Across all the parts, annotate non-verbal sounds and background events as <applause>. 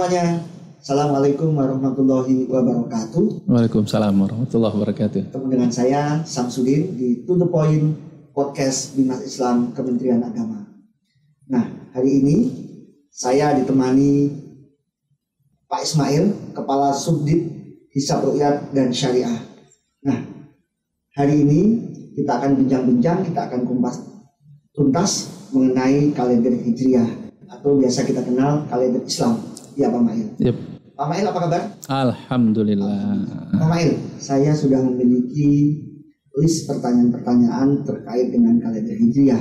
semuanya. Assalamualaikum warahmatullahi wabarakatuh. Waalaikumsalam warahmatullahi wabarakatuh. Ketemu dengan saya Samsudin di To The Point Podcast Bimas Islam Kementerian Agama. Nah, hari ini saya ditemani Pak Ismail, Kepala Subdit Hisab Rukyat dan Syariah. Nah, hari ini kita akan bincang-bincang, kita akan kumpas tuntas mengenai kalender Hijriah atau biasa kita kenal kalender Islam. Ya Pak Mail. Yep. Pak Mail apa kabar? Alhamdulillah. Pak Mail, saya sudah memiliki list pertanyaan-pertanyaan terkait dengan kalender Hijriah.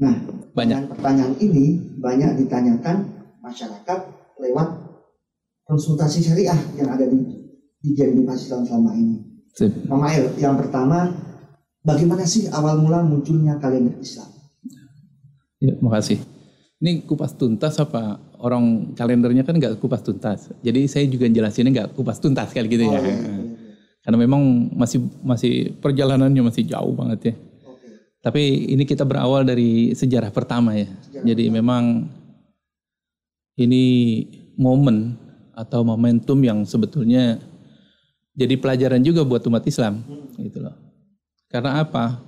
Nah, Banyak. pertanyaan ini banyak ditanyakan masyarakat lewat konsultasi syariah yang ada di di Jeremy Islam selama ini. Sip. Pak Mail, yang pertama, bagaimana sih awal mula munculnya kalender Islam? Ya, makasih. Ini kupas tuntas apa orang kalendernya kan nggak kupas tuntas. Jadi saya juga jelasinnya nggak kupas tuntas kali gitu ya. Oh, iya, iya, iya. Karena memang masih masih perjalanannya masih jauh banget ya. Oke. Tapi ini kita berawal dari sejarah pertama ya. Sejarah Jadi memang ini momen atau momentum yang sebetulnya jadi pelajaran juga buat umat Islam gitu loh. Karena apa?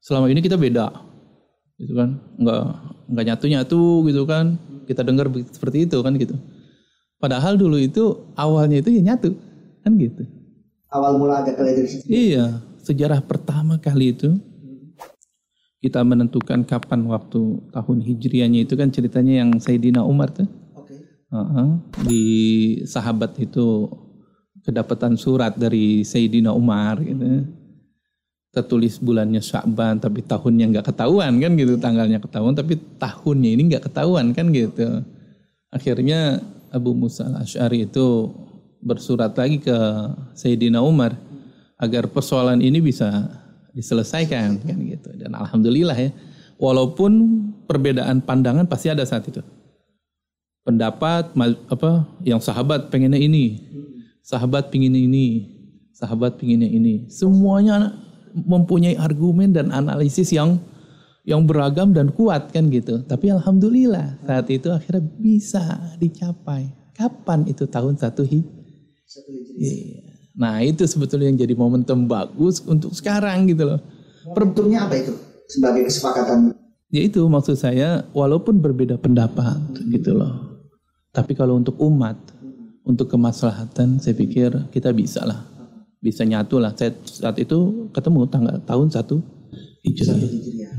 Selama ini kita beda. Gitu kan? Nggak nggak nyatu-nyatu gitu kan. Kita dengar seperti itu kan gitu. Padahal dulu itu awalnya itu ya nyatu kan gitu. Awal mula ada Hijriah. Iya, sejarah pertama kali itu kita menentukan kapan waktu tahun hijriahnya itu kan ceritanya yang Sayyidina Umar tuh. Oke. Heeh. di sahabat itu kedapatan surat dari Sayyidina Umar gitu. Tertulis bulannya Sya'ban tapi tahunnya nggak ketahuan kan gitu, tanggalnya ketahuan tapi tahunnya ini nggak ketahuan kan gitu. Akhirnya Abu Musa al-Ash'ari itu bersurat lagi ke Sayyidina Umar agar persoalan ini bisa diselesaikan kan gitu. Dan alhamdulillah ya, walaupun perbedaan pandangan pasti ada saat itu pendapat apa yang sahabat pengennya ini, sahabat pengennya ini, sahabat pengennya ini. Semuanya mempunyai argumen dan analisis yang yang beragam dan kuat kan gitu. Tapi alhamdulillah saat itu akhirnya bisa dicapai. Kapan itu tahun satu hi? Satu. Iya. Nah itu sebetulnya yang jadi momentum bagus untuk sekarang gitu loh. Momentumnya apa itu? Sebagai kesepakatan. Ya itu maksud saya walaupun berbeda pendapat gitu loh. Tapi kalau untuk umat, untuk kemaslahatan saya pikir kita bisa lah. Bisa nyatu lah. Saya saat itu ketemu tanggal tahun satu Satu Hijriah. Hijriah.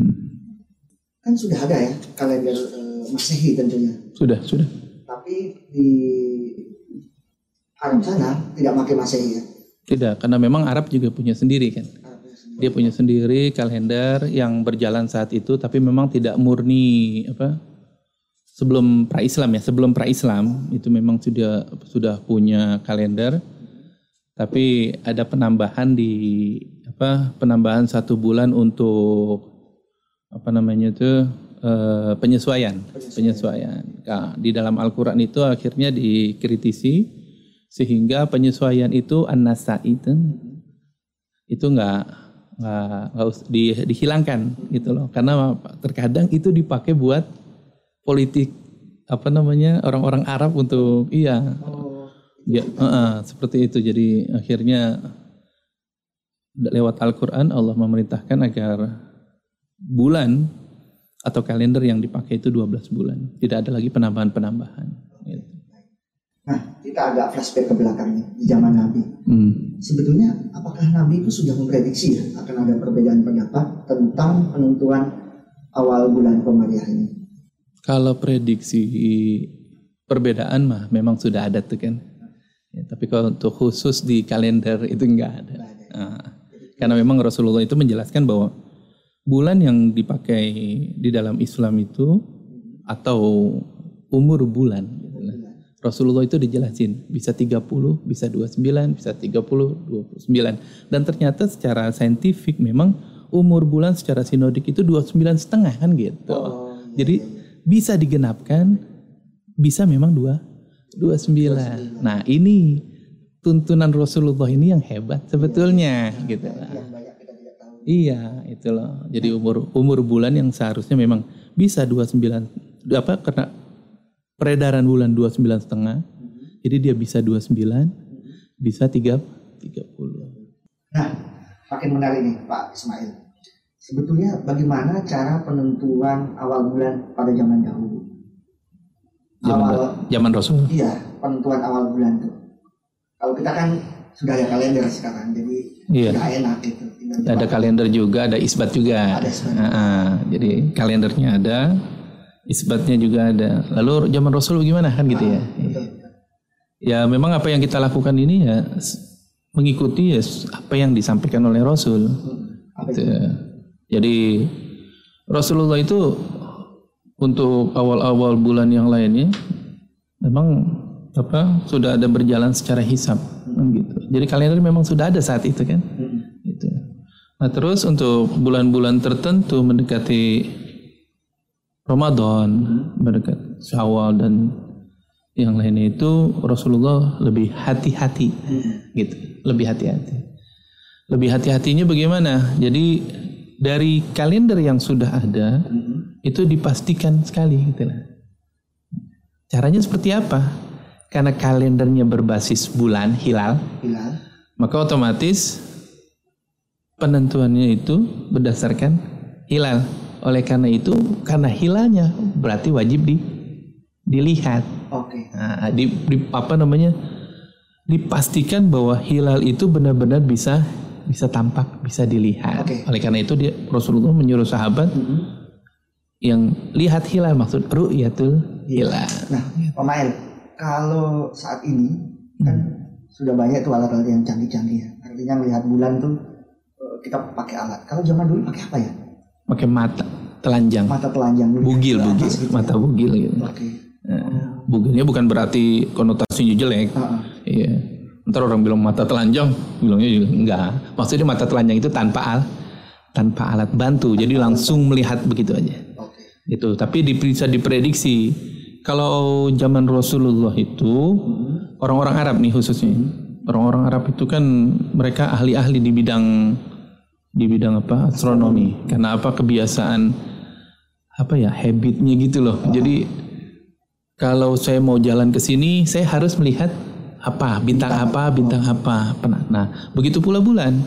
Kan sudah ada ya kalender eh, Masehi tentunya. Sudah, sudah. Tapi di Arab sana tidak pakai Masehi ya. Tidak, karena memang Arab juga punya sendiri kan. Sendiri. Dia punya sendiri kalender yang berjalan saat itu tapi memang tidak murni apa sebelum pra-Islam ya, sebelum pra-Islam itu memang sudah sudah punya kalender tapi ada penambahan di apa penambahan satu bulan untuk apa namanya itu eh, penyesuaian penyesuaian. Nah, di dalam Al-Quran itu akhirnya dikritisi sehingga penyesuaian itu an-nasai itu itu nggak nggak di- dihilangkan gitu loh. Karena terkadang itu dipakai buat politik apa namanya orang-orang Arab untuk iya Oh, ya heeh, seperti itu jadi akhirnya lewat Al-Quran Allah memerintahkan agar bulan atau kalender yang dipakai itu 12 bulan tidak ada lagi penambahan-penambahan gitu. Nah, kita agak flashback ke belakangnya di zaman Nabi. Hmm. Sebetulnya apakah Nabi itu sudah memprediksi ya akan ada perbedaan pendapat tentang penentuan awal bulan Komariah ini? Kalau prediksi perbedaan mah memang sudah ada tuh kan. Ya, tapi kalau untuk khusus di kalender itu enggak ada. Ada. Nah, karena memang Rasulullah itu menjelaskan bahwa bulan yang dipakai di dalam Islam itu atau umur bulan gitu lah. Rasulullah itu dijelasin bisa 30, bisa 29, bisa 30, 29. Dan ternyata secara saintifik memang umur bulan secara sinodik itu 29 setengah kan gitu. Oh, Jadi bisa digenapkan, bisa memang dua, 29. Nah ini tuntunan Rasulullah ini yang hebat sebetulnya gitu. Kita tidak tahu. Iya, itu loh. Jadi umur umur bulan yang seharusnya memang bisa 29 apa karena peredaran bulan 29 setengah. Jadi dia bisa 29, bisa 3 30. Nah, makin menarik nih Pak Ismail. Sebetulnya bagaimana cara penentuan awal bulan pada zaman dahulu? Zaman, awal, zaman Rasul. iya, penentuan awal bulan itu. Kalau kita kan sudah ada kalender sekarang, jadi Iya. sudah enak. Tinggal Ada kalender juga, ada isbat juga. Ada isbat. Ah, ah. jadi kalendernya ada, isbatnya juga ada. Lalu zaman Rasul bagaimana kan gitu ya? Betul. Ya memang apa yang kita lakukan ini ya mengikuti ya apa yang disampaikan oleh Rasul. Apa Gitu. Jadi Rasulullah itu untuk awal-awal bulan yang lainnya memang apa sudah ada berjalan secara hisab kan gitu. Jadi kalender memang sudah ada saat itu kan. Mm-mm. Gitu. Nah terus untuk bulan-bulan tertentu mendekati Ramadan, mendekat Syawal dan yang lainnya itu Rasulullah lebih hati-hati gitu, lebih hati-hati. Lebih hati-hatinya bagaimana? Jadi dari kalender yang sudah ada Mm-mm. Itu dipastikan sekali gitu lah. Caranya seperti apa? Karena kalendernya berbasis bulan hilal, Hilal. maka otomatis penentuannya itu berdasarkan hilal. Oleh karena itu, karena hilalnya berarti wajib di, dilihat. Oke. Nah, di, di- apa namanya? Dipastikan bahwa hilal itu benar-benar bisa bisa tampak, bisa dilihat. Oke. Oleh karena itu dia Rasulullah menyuruh sahabat Mm-mm. Yang lihat hilal maksud ru'yatul hilal. Nah, Mael, kalau saat ini kan sudah banyak tuh alat-alat yang canggih-canggih ya. Artinya melihat bulan tuh eh, kita pakai alat. Kalau zaman dulu pakai apa ya? Pakai mata telanjang, Mata telanjang bugil, bugil, gitu. mata bugil gitu. Oke. Nah, bugilnya bukan berarti konotasinya jelek. Iya. Ntar orang bilang mata telanjang, bilangnya juga enggak. Maksudnya mata telanjang itu tanpa al, tanpa alat bantu, jadi langsung melihat begitu aja. Itu. Tapi bisa diprediksi kalau zaman Rasulullah itu orang-orang Arab nih khususnya, orang-orang Arab itu kan mereka ahli-ahli di bidang di bidang apa astronomi. Karena apa kebiasaan apa ya habitnya gitu loh. Jadi kalau saya mau jalan ke sini, saya harus melihat apa bintang apa bintang apa. Nah, begitu pula bulan.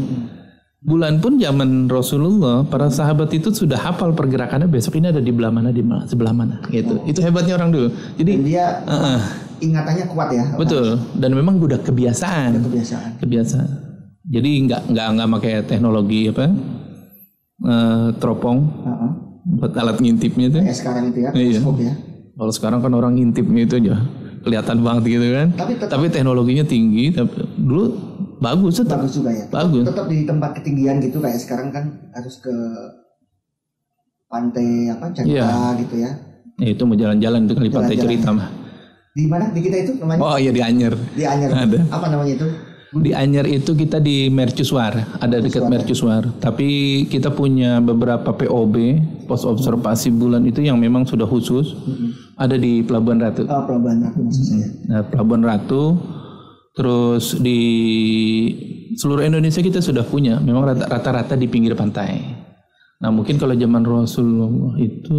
Bulan pun zaman Rasulullah, para sahabat itu sudah hafal pergerakannya besok ini ada di belah mana di mana, sebelah mana gitu. Itu hebatnya orang dulu. Jadi Dan dia Heeh, ingatannya kuat ya. betul. Dan memang udah kebiasaan, Kebiasaan. kebiasaan. Jadi nggak nggak nggak pakai teknologi apa eh, teropong Heeh. buat alat ngintipnya itu. Kayak sekarang itu ya, Iya. ya. Kalau sekarang kan orang ngintipnya itu aja kelihatan banget gitu kan. Tapi tetap Tapi teknologinya tinggi. Tapi dulu bagus tetap. bagus juga ya. Bagus. Tetap di tempat ketinggian gitu kayak sekarang kan harus ke pantai apa Jakarta Iya. gitu ya. Ya, itu mau jalan-jalan itu kali pantai Jalan-jalan. cerita mah. Di mana di kita itu namanya? Oh iya di Anyer. Di Anyer. Ada. Apa namanya itu? Di Anyer itu kita di Mercusuar, ada dekat Mercusuar. Tapi kita punya beberapa POB, pos observasi bulan itu yang memang sudah khusus. Ada di Pelabuhan Ratu. Oh, Pelabuhan Ratu maksud saya. Nah, Pelabuhan Ratu terus di seluruh Indonesia kita sudah punya, memang rata- rata-rata di pinggir pantai. Nah, mungkin kalau zaman Rasulullah itu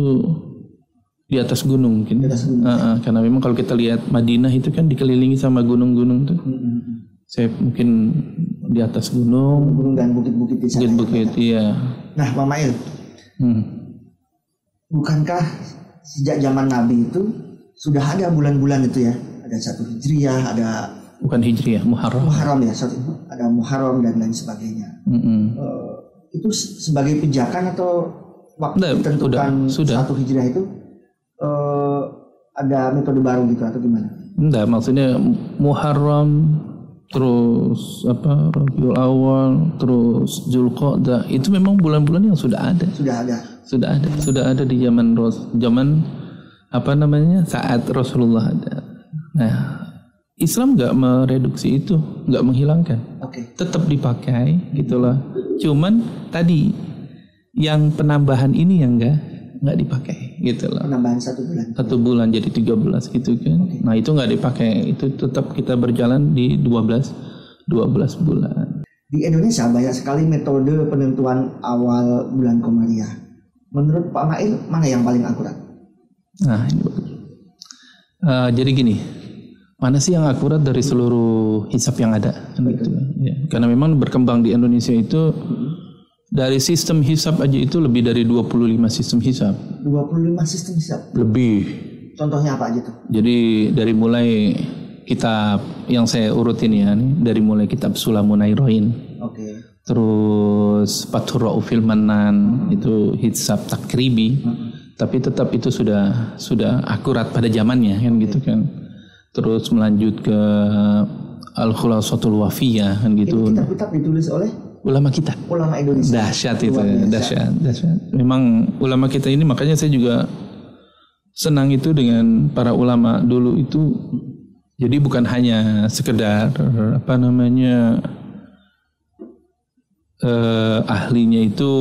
di atas gunung mungkin. Di atas gunung, Ah, ah, karena memang kalau kita lihat Madinah itu kan dikelilingi sama gunung-gunung tuh. Mm-mm. Saya mungkin di atas gunung, Gunung dan bukit-bukit di sana. bukit-bukit, iya. Nah, Pak Mail, Hmm. bukankah sejak zaman Nabi itu sudah ada bulan-bulan itu ya? Ada satu Hijriyah, ada Bukan Hijriah, Muharram. Muharram ya, satu, ada Muharram dan lain sebagainya. Mm-mm. Eh, itu se- sebagai pijakan atau waktu Udah, ditentukan udah, sudah. satu Hijriah itu eh, ada metode baru gitu atau gimana? Enggak, maksudnya Muharram terus apa Rabiul Awal terus Zulqa'dah itu memang bulan-bulan yang sudah ada. Sudah ada. Sudah ada, sudah ada di zaman Ros zaman apa namanya? saat Rasulullah ada. Nah, Islam nggak mereduksi itu, nggak menghilangkan. Oke. Tetap dipakai gitulah. Cuman tadi yang penambahan ini yang enggak nggak dipakai gitu loh Penambahan satu bulan. satu bulan jadi 13 gitu kan. Nah, itu nggak dipakai. Itu tetap kita berjalan di 12 12 bulan. Di Indonesia banyak sekali metode penentuan awal bulan Komariah. Menurut Pak Mail, mana yang paling akurat? Nah, ini bagus. Eh, jadi gini, mana sih yang akurat dari seluruh hisap yang ada? Kan gitu. Ya, karena memang berkembang di Indonesia itu dari sistem hisap aja itu lebih dari 25 sistem hisap. 25 sistem hisap. Lebih. Contohnya apa aja tuh? Jadi dari mulai kitab yang saya urutin ya nih, dari mulai kitab Sulamun Airoin, Oke. terus Fathur Raufil Manan itu hisab takribi, tapi tetap itu sudah sudah akurat pada zamannya kan gitu kan. Terus melanjut ke Al Khulasatul Wafiyah kan gitu. Ini kitab-kitab ditulis oleh Ulama kita. ulama Indonesia. Dahsyat itu, biasa. dahsyat, dahsyat. Memang ulama kita ini makanya saya juga senang itu dengan para ulama dulu itu. Jadi bukan hanya sekedar apa namanya eh, ahlinya itu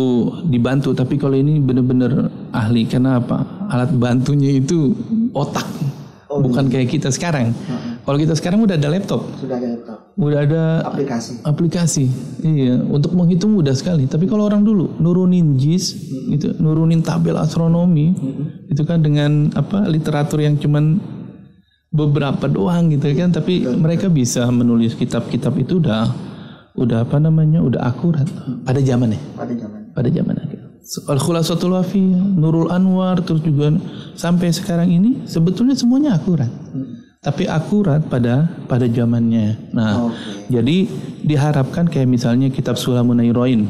dibantu, tapi kalau ini benar-benar ahli karena apa? Alat bantunya itu otak, Oh, bukan kayak kita sekarang. Kalau kita sekarang udah ada laptop, Sudah ada laptop. udah ada Aplikasi. aplikasi. Iya untuk menghitung mudah sekali. Tapi kalau orang dulu nurunin jis gitu nurunin tabel astronomi itu kan dengan apa literatur yang cuman beberapa doang gitu kan. Tapi mereka bisa menulis kitab-kitab itu udah udah apa namanya udah akurat. Pada zamannya? Pada zaman. pada zaman akhir al khulasatul wafiyah nurul anwar terus juga sampai sekarang ini sebetulnya semuanya akurat tapi akurat pada pada zamannya nah Oke. jadi diharapkan kayak misalnya kitab Sulamun Airoin.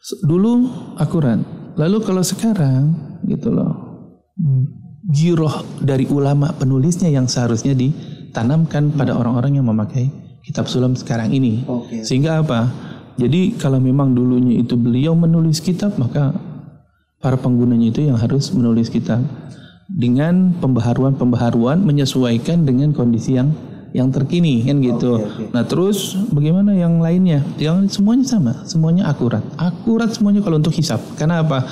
S- Dulu akurat. Lalu kalau sekarang gitu loh. Jiroh dari ulama penulisnya yang seharusnya ditanamkan pada orang-orang yang memakai kitab sulam sekarang ini. Oke. Sehingga apa? Jadi kalau memang dulunya itu beliau menulis kitab maka para penggunanya itu yang harus menulis kitab dengan pembaharuan-pembaharuan menyesuaikan dengan kondisi yang yang terkini kan gitu. Oke, oke. Nah terus bagaimana yang lainnya? Yang semuanya sama, semuanya akurat, akurat semuanya kalau untuk hisap. Karena apa?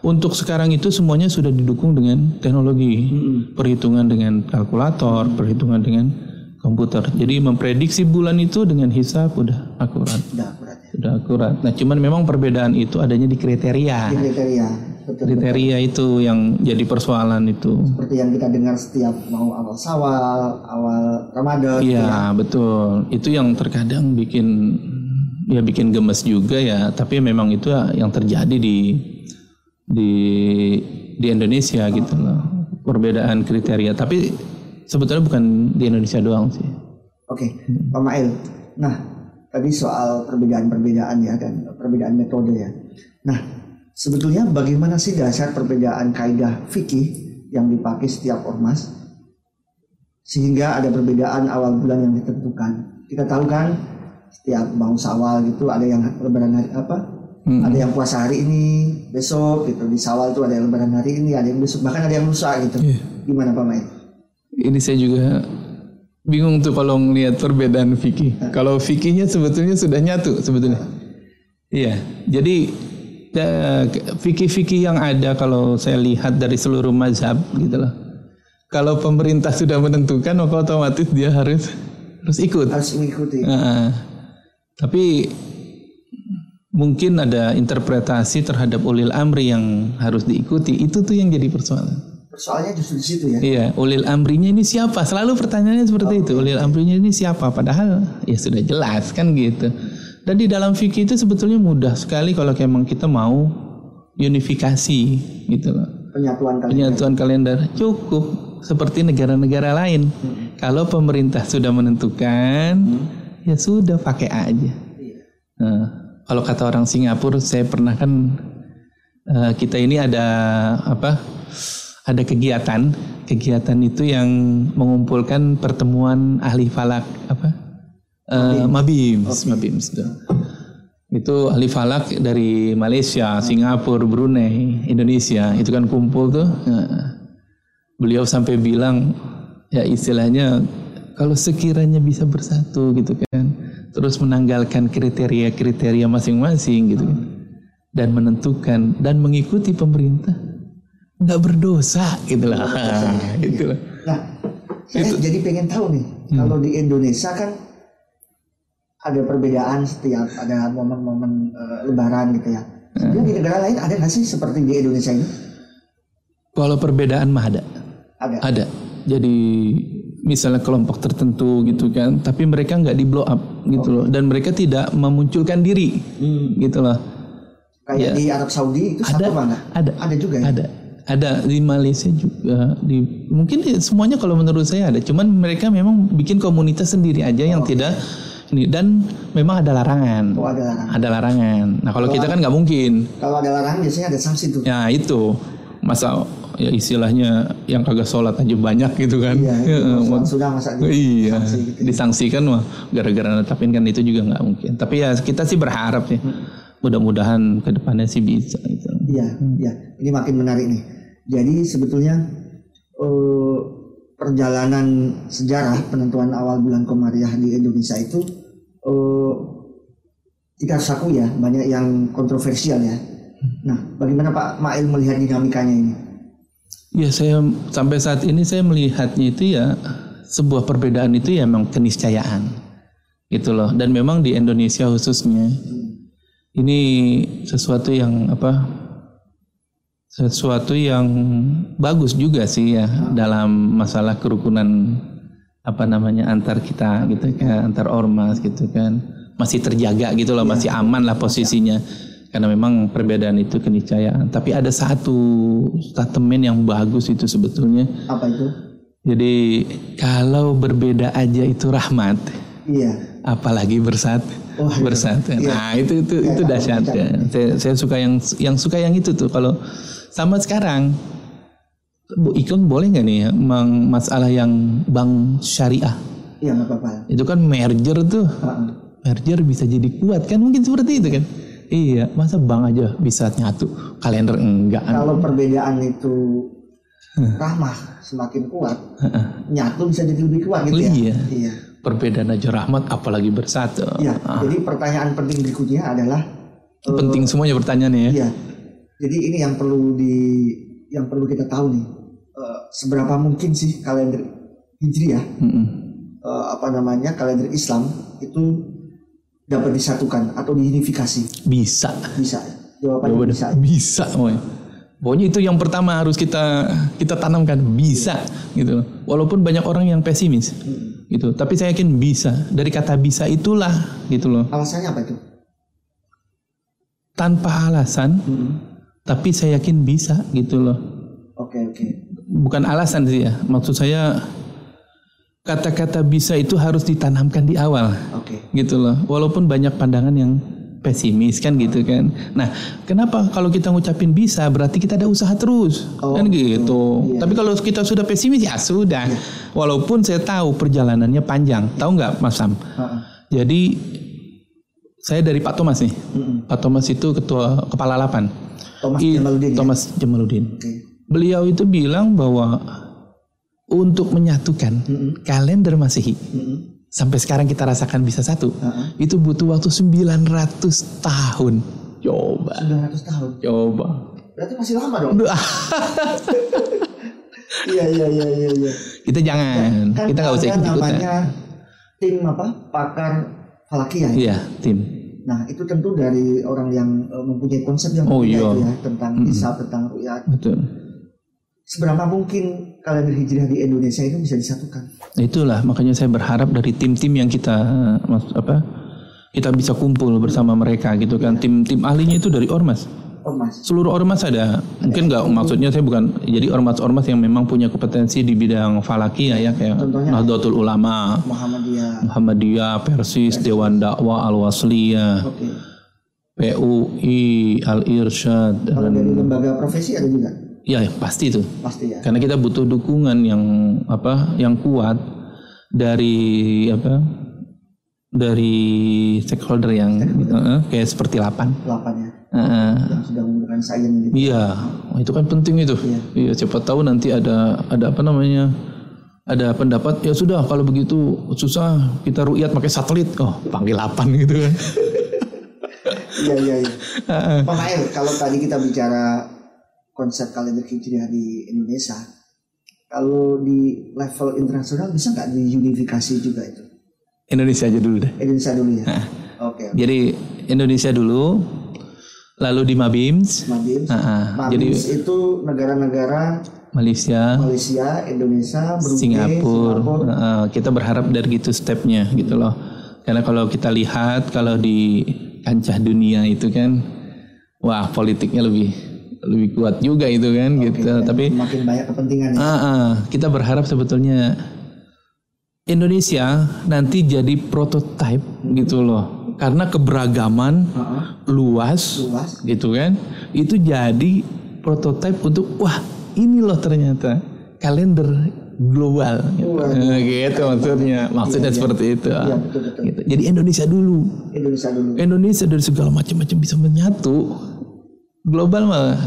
Untuk sekarang itu semuanya sudah didukung dengan teknologi, perhitungan dengan kalkulator, perhitungan dengan komputer. Jadi memprediksi bulan itu dengan hisap udah akurat, Sudah akurat ya. udah akurat. Nah cuman memang perbedaan itu adanya di kriteria. Di kriteria. Betul. Kriteria itu yang jadi persoalan itu. Seperti yang kita dengar setiap mau awal sawal, awal Ramadan. gitu ya. Iya betul. Itu yang terkadang bikin ya bikin gemes juga ya. Tapi memang itu yang terjadi di di di Indonesia gitu loh. Perbedaan kriteria. Tapi sebetulnya bukan di Indonesia doang sih. Oke, Pak Mail. Nah, tadi soal perbedaan-perbedaan ya dan perbedaan metode ya. Nah, sebetulnya bagaimana sih dasar perbedaan kaidah fikih yang dipakai setiap ormas sehingga ada perbedaan awal bulan yang ditentukan. Kita tahu kan setiap mau sawal gitu ada yang lebaran hari apa? Hmm. Ada yang puasa hari ini, besok gitu di sawal itu ada yang lebaran hari ini, ada yang besok bahkan ada yang lusa gitu. Iya. Gimana Pak Mail? Ini saya juga bingung tuh kalau ngelihat perbedaan fikih. Kalau fikihnya sebetulnya sudah nyatu sebetulnya. Iya, jadi eh, fikih-fikih yang ada kalau saya lihat dari seluruh mazhab gitu loh. Kalau pemerintah sudah menentukan maka otomatis dia harus harus ikut. Harus mengikuti. Nah, tapi mungkin ada interpretasi terhadap ulil amri yang harus diikuti. Itu tuh yang jadi persoalan. Soalnya justru di situ ya. Iya, ulil amrinya ini siapa? Selalu pertanyaannya seperti itu. Ulil amrinya ini siapa? Padahal ya sudah jelas kan gitu. Dan di dalam fikih itu sebetulnya mudah sekali kalau memang kita mau unifikasi gitu loh. Penyatuan kali. Penyatuan kalender cukup seperti negara-negara lain. Kalau pemerintah sudah menentukan, ya sudah pakai aja. Nah, kalau kata orang Singapura, saya pernah kan eh, kita ini ada apa? Ada kegiatan, kegiatan itu yang mengumpulkan pertemuan ahli falak apa? Eh, Mabims, Mabims. Itu. Itu ahli falak dari Malaysia, Singapura, Brunei, Indonesia, itu kan kumpul tuh. Nah, beliau sampai bilang ya istilahnya kalau sekiranya bisa bersatu gitu kan. Terus menanggalkan kriteria-kriteria masing-masing gitu kan. Dan menentukan dan mengikuti pemerintah nggak berdosa gitu lah <laughs> gitu lah Nah, saya jadi pengen tahu nih, kalau di Indonesia kan ada perbedaan setiap ada momen-momen eh, Lebaran gitu ya. Sebenarnya di negara lain ada nggak sih seperti di Indonesia ini? kalau perbedaan mah ada Ada. ada jadi misalnya kelompok tertentu gitu kan, tapi mereka nggak di blow up gitu loh, dan mereka tidak memunculkan diri gitu loh. Kayak Ya. di Arab Saudi itu Ada, satu mana? ada, Ada juga ya? ada, ada di Malaysia juga, di mungkin di- semuanya kalau menurut saya ada, cuman mereka memang bikin komunitas sendiri aja yang tidak ini dan memang ada larangan, Oh ada larangan. ada larangan. Nah kalau kita kan nggak mungkin, Kalau ada larangan biasanya ada sanksi tuh. ya itu masa ya istilahnya yang kagak sholat aja banyak gitu kan, Iya, itu Ya, sudah masa di Iya, sanksi gitu. disangsikan mah gara-gara netapin kan itu juga nggak mungkin. Tapi ya kita sih berharap sih, mudah-mudahan ke depannya sih bisa. Gitu. Iya, iya. Ini makin menarik nih. Jadi sebetulnya eh, perjalanan sejarah penentuan awal bulan Komariah di Indonesia itu eh, harus akui ya banyak yang kontroversial ya. Nah, bagaimana Pak Mail melihat dinamikanya ini? Ya saya sampai saat ini saya melihatnya itu ya sebuah perbedaan itu ya memang keniscayaan gitu loh. Dan memang di Indonesia khususnya ini sesuatu yang apa? Sesuatu yang bagus juga sih ya dalam masalah kerukunan apa namanya antar kita gitu kan antar ormas gitu kan. Masih terjaga gitu loh masih aman lah posisinya. Karena memang perbedaan itu keniscayaan. Tapi ada satu statement yang bagus itu sebetulnya. Apa itu? jadi kalau berbeda aja itu rahmat. Iya. apalagi bersatu Oh, iya. bersatu nah itu itu itu tahu, dahsyat ya. saya, saya suka yang yang suka yang itu tuh. Kalau sama sekarang Bu Ikeng boleh nggak nih ya, meng- masalah yang bank syariah Iya nggak apa-apa. itu kan merger tuh Heeh. merger bisa jadi kuat kan mungkin seperti itu kan iya masa bank aja bisa nyatu kalender enggak Kalau perbedaan itu ramah semakin kuat, nyatu bisa jadi lebih kuat gitu ya. Iya. Iya. perbedaan aja rahmat apalagi bersatu Iya. Ah, Jadi pertanyaan penting berikutnya adalah penting semuanya pertanyaannya ya Iya. Jadi ini yang perlu di yang perlu kita tahu nih. eh, seberapa mungkin sih kalender Hijriah Mm-mm. eh, apa namanya kalender Islam itu dapat disatukan atau diunifikasi? bisa Bisa. Jawabannya Jawabannya bisa. bisa woy. pokoknya itu yang pertama harus kita kita tanamkan bisa gitu walaupun banyak orang yang pesimis gitu tapi saya yakin bisa dari kata bisa itulah gitu loh Alasannya apa itu? tanpa alasan tapi saya yakin bisa gitu loh. Oke oke. bukan alasan sih ya. Maksud saya kata-kata bisa itu harus ditanamkan di awal. Oke. gitu loh. Walaupun banyak pandangan yang pesimis kan gitu kan. Nah kenapa kalau kita ngucapin bisa berarti kita ada usaha terus? Oh, kan gitu. Iya. tapi kalau kita sudah pesimis ya sudah. Walaupun saya tahu perjalanannya panjang. Tahu nggak Mas Sam? Heeh. jadi saya dari Pak Thomas nih Mm-mm. Pak Thomas itu ketua kepala 8 Thomas I- Jamaluddin. ya? Thomas Jamaluddin Oke. beliau itu bilang bahwa untuk menyatukan Mm-mm. kalender Masehi Mm-mm. sampai sekarang kita rasakan bisa satu Heeh. itu butuh waktu 900 tahun coba 900 tahun. coba Berarti masih lama dong. <laughs> Iya iya iya iya. iya. kita jangan Kan kita nggak usah ikut ikutan namanya tim apa? Pakar Falakiyah. ya? iya tim Nah itu tentu dari orang yang eh, mempunyai konsep yang Oh, iya. itu ya tentang hisab, tentang ru'yat. betul Seberapa mungkin kalender hijriah di Indonesia itu bisa disatukan? Itulah makanya saya berharap dari tim-tim yang kita mas- apa kita bisa kumpul bersama mereka gitu kan tim-tim ahlinya itu dari ormas Oh mas, seluruh ormas ada. Mungkin nggak maksudnya saya bukan jadi ormas-ormas yang memang punya kompetensi di bidang falakiyah ya kayak Contohnya? Nahdlatul Ulama Muhammadiyah. Muhammadiyah Persis Dewan Dakwah Al Wasliyah Oke. PUI Al Irsyad Kalau dan dari lembaga profesi ada juga, ya pasti itu. Pasti ya. karena kita butuh dukungan yang apa yang kuat dari apa dari stakeholder yang eh, kayak seperti lapan. Delapan ya, Yang sudah menggunakan sains gitu. Iya, Wah, itu kan penting itu. Iya, siapa tahu nanti ada ada apa namanya? Ada pendapat ya sudah kalau begitu susah kita rukyat pakai satelit. Oh, panggil 8 gitu kan. <laughs> Iya iya iya. Pak Mael, kalau tadi kita bicara konsep kalender hijriah di Indonesia, kalau di level internasional bisa nggak diunifikasi juga itu? Indonesia aja dulu deh. Indonesia dulu ya. Oke. oke. Jadi Indonesia dulu lalu di Mabims. Mabims. Heeh. Jadi Mabims itu negara-negara Malaysia, Malaysia, Indonesia, Brunei, Singapura. Singapura. Heeh, kita berharap dari gitu stepnya gitu loh. Karena kalau kita lihat kalau di kancah dunia itu kan, wah politiknya lebih lebih kuat juga itu kan gitu. Dan Tapi makin banyak kepentingan ya. ah, ah, kita berharap sebetulnya Indonesia nanti jadi prototipe gitu loh. Karena keberagaman Heeh. luas luas. gitu kan itu jadi prototipe untuk wah ini loh ternyata kalender global gitu, gitu maksudnya maksudnya Iya, iya. seperti itu Iya betul betul. Gitu. jadi Indonesia dulu Indonesia dulu. Indonesia dari segala macam-macam bisa menyatu global mah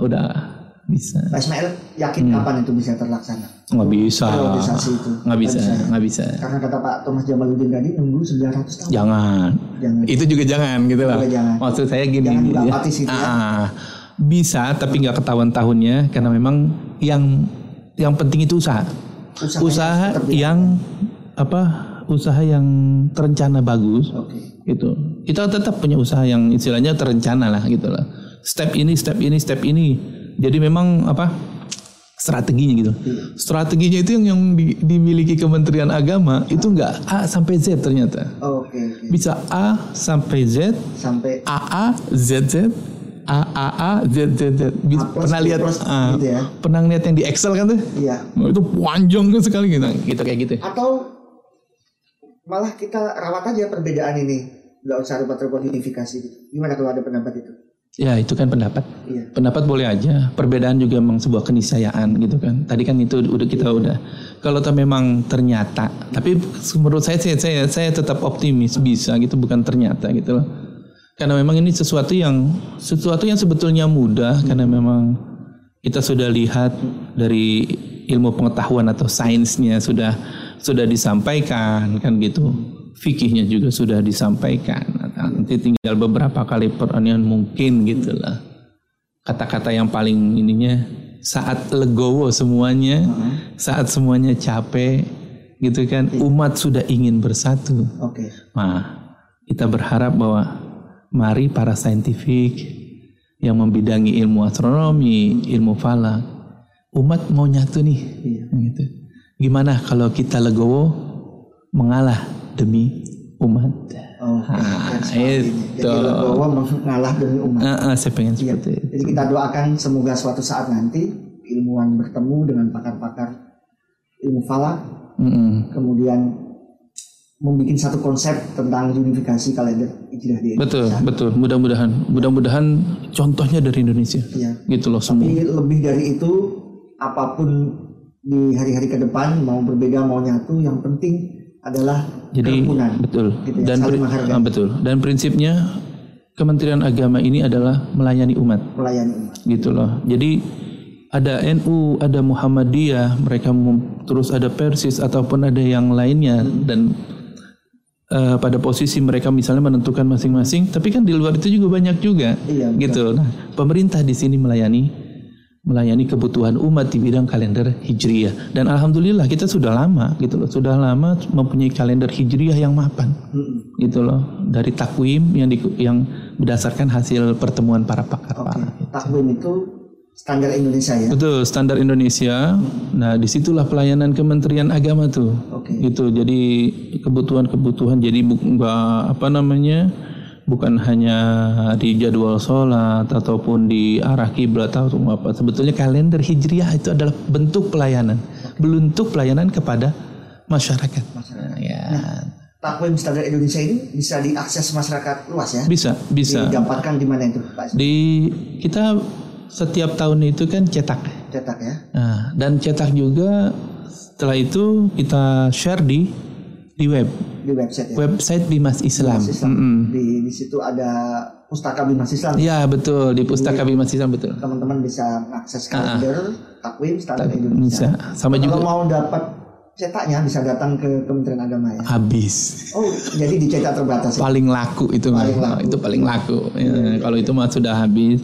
udah bisa Pak Ismail yakin Hmm. kapan itu bisa terlaksana? nggak bisa Prioritasasi itu. nggak bisa nggak bisa Karena kata Pak Thomas Jamaluddin tadi nunggu 900 tahun. jangan Jangan. itu juga jangan gitu Juga jangan. maksud saya gini Jangan ya. gitu ya. Ah, bisa tapi nggak ketahuan tahunnya karena memang yang yang penting itu usaha usaha di- yang apa usaha yang terencana bagus Oke. gitu kita tetap punya usaha yang istilahnya terencana lah gitu lah step ini step ini step ini jadi memang apa strateginya gitu strateginya itu yang yang di- dimiliki Kementerian Agama itu enggak A sampai Z ternyata Oke oke. bisa A sampai Z Sampai AA ZZ A A A Z Z Z Bi- A plus, pernah lihat plus, gitu ya. pernah lihat yang di Excel kan tuh iya. Oh, itu panjang sekali gitu gitu kayak gitu Atau malah kita rawat aja perbedaan ini. Nggak usah repot-repot gitu. Gimana kalau ada pendapat itu? Ya itu kan pendapat. Iya. pendapat boleh aja. Perbedaan juga memang sebuah keniscayaan gitu kan. Tadi kan itu udah kita udah. Kalau tuh memang ternyata tapi menurut saya saya saya, saya tetap optimis bisa gitu bukan ternyata gitu loh. Karena memang ini sesuatu yang sesuatu yang sebetulnya mudah karena memang kita sudah lihat dari ilmu pengetahuan atau sainsnya sudah sudah disampaikan kan gitu. Fikihnya juga sudah disampaikan nanti tinggal beberapa kali peranian mungkin gitu lah kata-kata yang paling ininya saat legowo semuanya saat semuanya capek gitu kan umat sudah ingin bersatu Oke. Nah, kita berharap bahwa mari para saintifik yang membidangi ilmu astronomi, ilmu falak, umat mau nyatu nih. Iya. Gitu. Gimana kalau kita legowo mengalah demi umat? Oke. Ah, itu. Jadi Legowo mengalah demi umat. Ah, ah, saya pengen Iya. seperti itu. Jadi kita doakan semoga suatu saat nanti ilmuwan bertemu dengan pakar-pakar ilmu falak, Mm-mm. kemudian membuat satu konsep tentang unifikasi kalender hijrah di Betul, Indonesia. betul. Mudah-mudahan, mudah-mudahan contohnya dari Indonesia. Iya. Gitu loh semua. Tapi lebih dari itu, apa pun di hari-hari ke depan mau berbeda mau nyatu, yang penting adalah Jadi kerukunan. betul Gitu ya, dan ah, betul dan prinsipnya Kementerian Agama ini adalah melayani umat melayani umat. gitu loh. Jadi ada NU, ada Muhammadiyah, mereka terus ada Persis ataupun ada yang lainnya dan eh, pada posisi mereka misalnya menentukan masing-masing, tapi kan di luar itu juga banyak juga Iya, betul. gitu. Nah, pemerintah di sini melayani melayani kebutuhan umat di bidang kalender hijriyah dan alhamdulillah kita sudah lama gitu loh, sudah lama mempunyai kalender hijriyah yang mapan Mm-mm. gitu loh dari takwim yang di, yang berdasarkan hasil pertemuan para Oke. pakar-pakar. Takwim itu standar Indonesia ya. Betul, standar Indonesia. Nah, di situlah pelayanan Kementerian Agama tuh. Oke. Gitu. Jadi kebutuhan-kebutuhan jadi bu- nggak apa namanya? Bukan hanya di jadwal sholat ataupun di arah kiblat atau apa. Sebetulnya kalender hijriah itu adalah bentuk pelayanan, bentuk pelayanan kepada masyarakat. Masyarakat. Nah, ya, Takwim standar Indonesia ini bisa diakses masyarakat luas ya. bisa, bisa. Didapatkan di mana itu, Pak? Di kita setiap tahun itu kan cetak. Cetak ya. Nah, dan cetak juga setelah itu kita share di di web Di website ya. website Bimas Islam. Bimas Islam. Mm-mm. Di, di situ ada pustaka Bimas Islam. Ya betul di pustaka Bimas Islam betul. Teman-teman bisa mengakses kalender, takwim standar Bisa. Indonesia. Sama Kalau juga mau dapat cetaknya bisa datang ke Kementerian Agama ya. habis. Oh, jadi dicetak terbatas ya. Paling laku itu mah. Paling laku. itu paling laku. Ya, kalau itu mah sudah habis.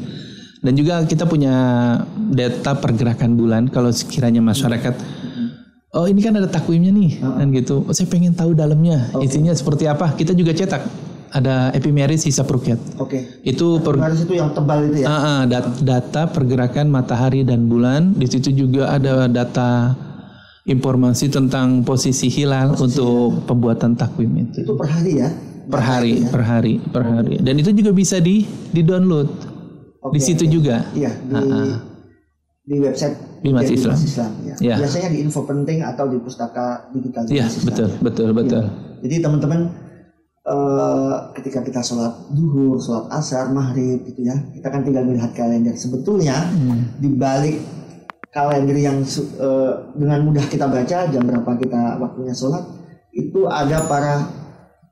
Dan juga kita punya data pergerakan bulan kalau sekiranya masyarakat Oh ini kan ada takwimnya nih kan gitu. Oh, saya pengen tahu dalamnya isinya seperti apa. Kita juga cetak. ada epimeris hisap rukyat. Oke. Itu per, itu yang tebal itu ya. Ah, ah, dat- data pergerakan matahari dan bulan. Di situ juga ada data informasi tentang posisi hilal untuk pembuatan takwim itu. Itu per hari ya. Per hari, per hari, per hari. Dan itu juga bisa di di download Oke, di situ juga. Iya di di website Bimas Jadi Islam. Islam ya. Ya. Biasanya di info penting atau di pustaka digital Iya, Bimas Islam. betul, betul, betul. Jadi teman-teman eh, ketika kita sholat duhur, sholat asar, maghrib gitu ya, kita kan tinggal melihat kalender. Sebetulnya Hmm. di balik kalender yang eh, dengan mudah kita baca jam berapa kita waktunya sholat itu ada para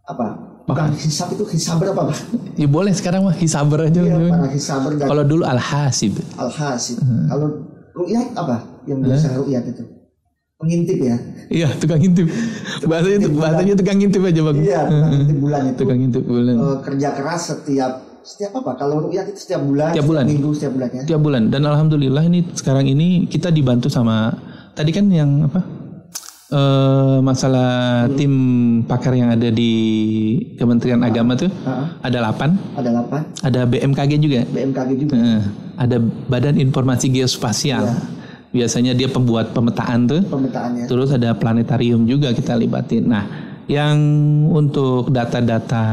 apa? Bukan hisab itu hisaber apa pak? Ya boleh sekarang mah hisaber aja. Iya, para hisaber dan Kalau dulu al-hasib. al-hasib. Hmm. Kalau ru'yat apa? Yang biasa ru'yat itu pengintip ya? Iya, tukang intip. Bahasanya itu bahasanya tukang intip aja bang. Iya, pengintip bulan itu. Tukang intip bulan. eh, kerja keras setiap setiap apa? Kalau ru'yat itu setiap bulan, Setiap bulan. minggu, setiap bulan ya. tiap bulan dan alhamdulillah ini sekarang ini kita dibantu sama tadi kan yang apa eh masalah tim pakar yang ada di Kementerian Agama tuh ada 8 Ada 8 ada BMKG juga. BMKG juga. Eh, ada Badan Informasi Geospasial. Biasanya dia pembuat pemetaan tuh. Pemetaannya. terus ada planetarium juga kita libatin. Nah yang untuk data-data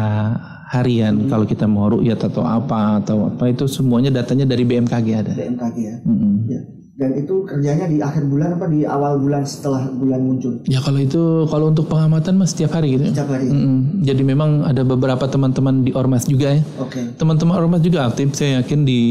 harian kalau kita mau ru'yat atau apa atau apa itu semuanya datanya dari BMKG ada. BMKG ya. Mm-mm. Ya. Dan itu kerjanya di akhir bulan apa di awal bulan setelah bulan muncul? Ya kalau itu kalau untuk pengamatan mas setiap hari gitu. Setiap hari. Mm-mm. Jadi memang ada beberapa teman-teman di ormas juga ya. Oke. Teman-teman ormas juga aktif. Saya yakin di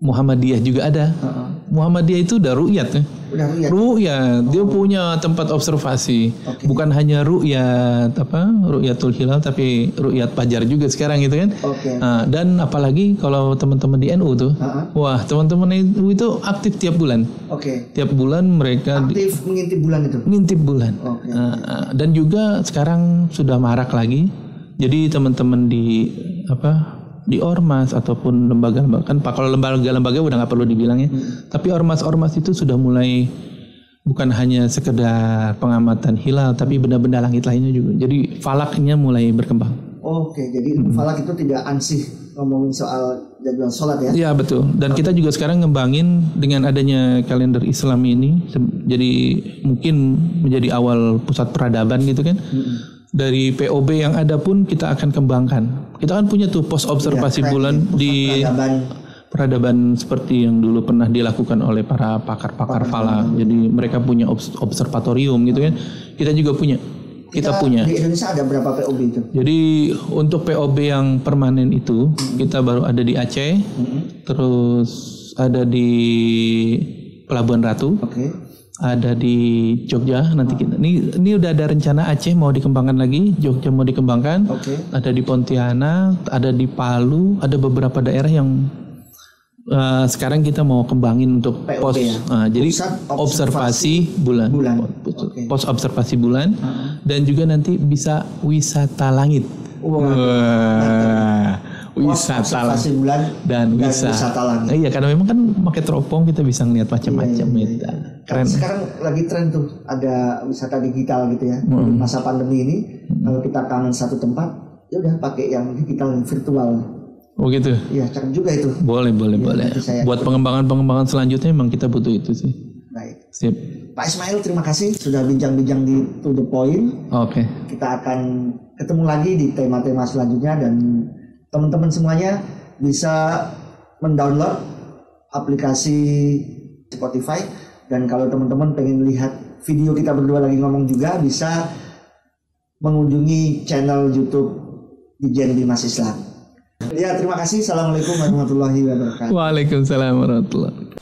Muhammadiyah juga ada. Heeh. Muhammadiyah itu udah ru'yat ya. Udah ru'yat. Ru'yat, dia punya tempat observasi. Oke. Bukan hanya ru'yat apa? Ru'yatul hilal tapi ru'yat fajar juga sekarang gitu kan. Oke. Nah, dan apalagi kalau teman-teman di NU tuh. Heeh. Wah, teman-teman NU itu aktif tiap bulan. Oke. Tiap bulan mereka di- Aktif mengintip bulan itu. ngintip bulan. Oke. Nah, uh, dan juga sekarang sudah marak lagi. Jadi teman-teman di apa di ormas ataupun lembaga-lembaga kan pak kalau lembaga-lembaga udah nggak perlu dibilang ya. Tapi ormas-ormas itu sudah mulai bukan hanya sekedar pengamatan hilal tapi benda-benda langit lainnya juga. Jadi falaknya mulai berkembang. Oke, jadi ilmu falak itu tidak ansih ngomongin soal jadwal sholat ya. Iya betul. Dan kita juga sekarang ngembangin dengan adanya kalender Islam ini, jadi mungkin menjadi awal pusat peradaban gitu kan. Dari POB yang ada pun kita akan kembangkan. Kita kan punya tuh pos observasi keren bulan di peradaban. peradaban seperti yang dulu pernah dilakukan oleh para pakar-pakar falak. Jadi mereka punya obs- observatorium gitu kan. Kita juga punya. Kita, punya. Di Indonesia ada berapa POB itu? Jadi untuk POB yang permanen itu kita baru ada di Aceh, terus ada di Pelabuhan Ratu, Oke. Ada di Jogja nanti kita. Ini ini udah ada rencana Aceh mau dikembangkan lagi, Jogja mau dikembangkan, Oke. ada di Pontianak, ada di Palu, ada beberapa daerah yang eh, sekarang kita mau kembangin untuk POB pos. ya? ah, jadi Pusat observasi bulan, bulan. Pos- Oke. pos observasi bulan, dan juga nanti bisa wisata langit. Wah. Wah, Pos wisata bulan dan dan bisa wisata langit. iya karena memang kan pakai teropong kita bisa ngeliat macam-macam Iya, iya, gitu. iya. keren Sekarang lagi tren tuh ada wisata digital gitu ya. Hmm. Masa pandemi ini kalau kita kangen satu tempat, ya udah pakai yang digital yang virtual. oh gitu Iya, cakep juga itu. boleh boleh boleh nanti saya- buat pengembangan pengembangan selanjutnya memang kita butuh itu sih Baik. sip Pak Ismail terima kasih sudah bincang-bincang di To The Point. oke Kita akan ketemu lagi di tema-tema selanjutnya dan teman-teman semuanya bisa mendownload aplikasi Spotify dan kalau teman-teman pengen lihat video kita berdua lagi ngomong juga bisa mengunjungi channel YouTube di Bimas Islam. Ya, terima kasih. Assalamualaikum warahmatullahi wabarakatuh. Waalaikumsalam warahmatullahi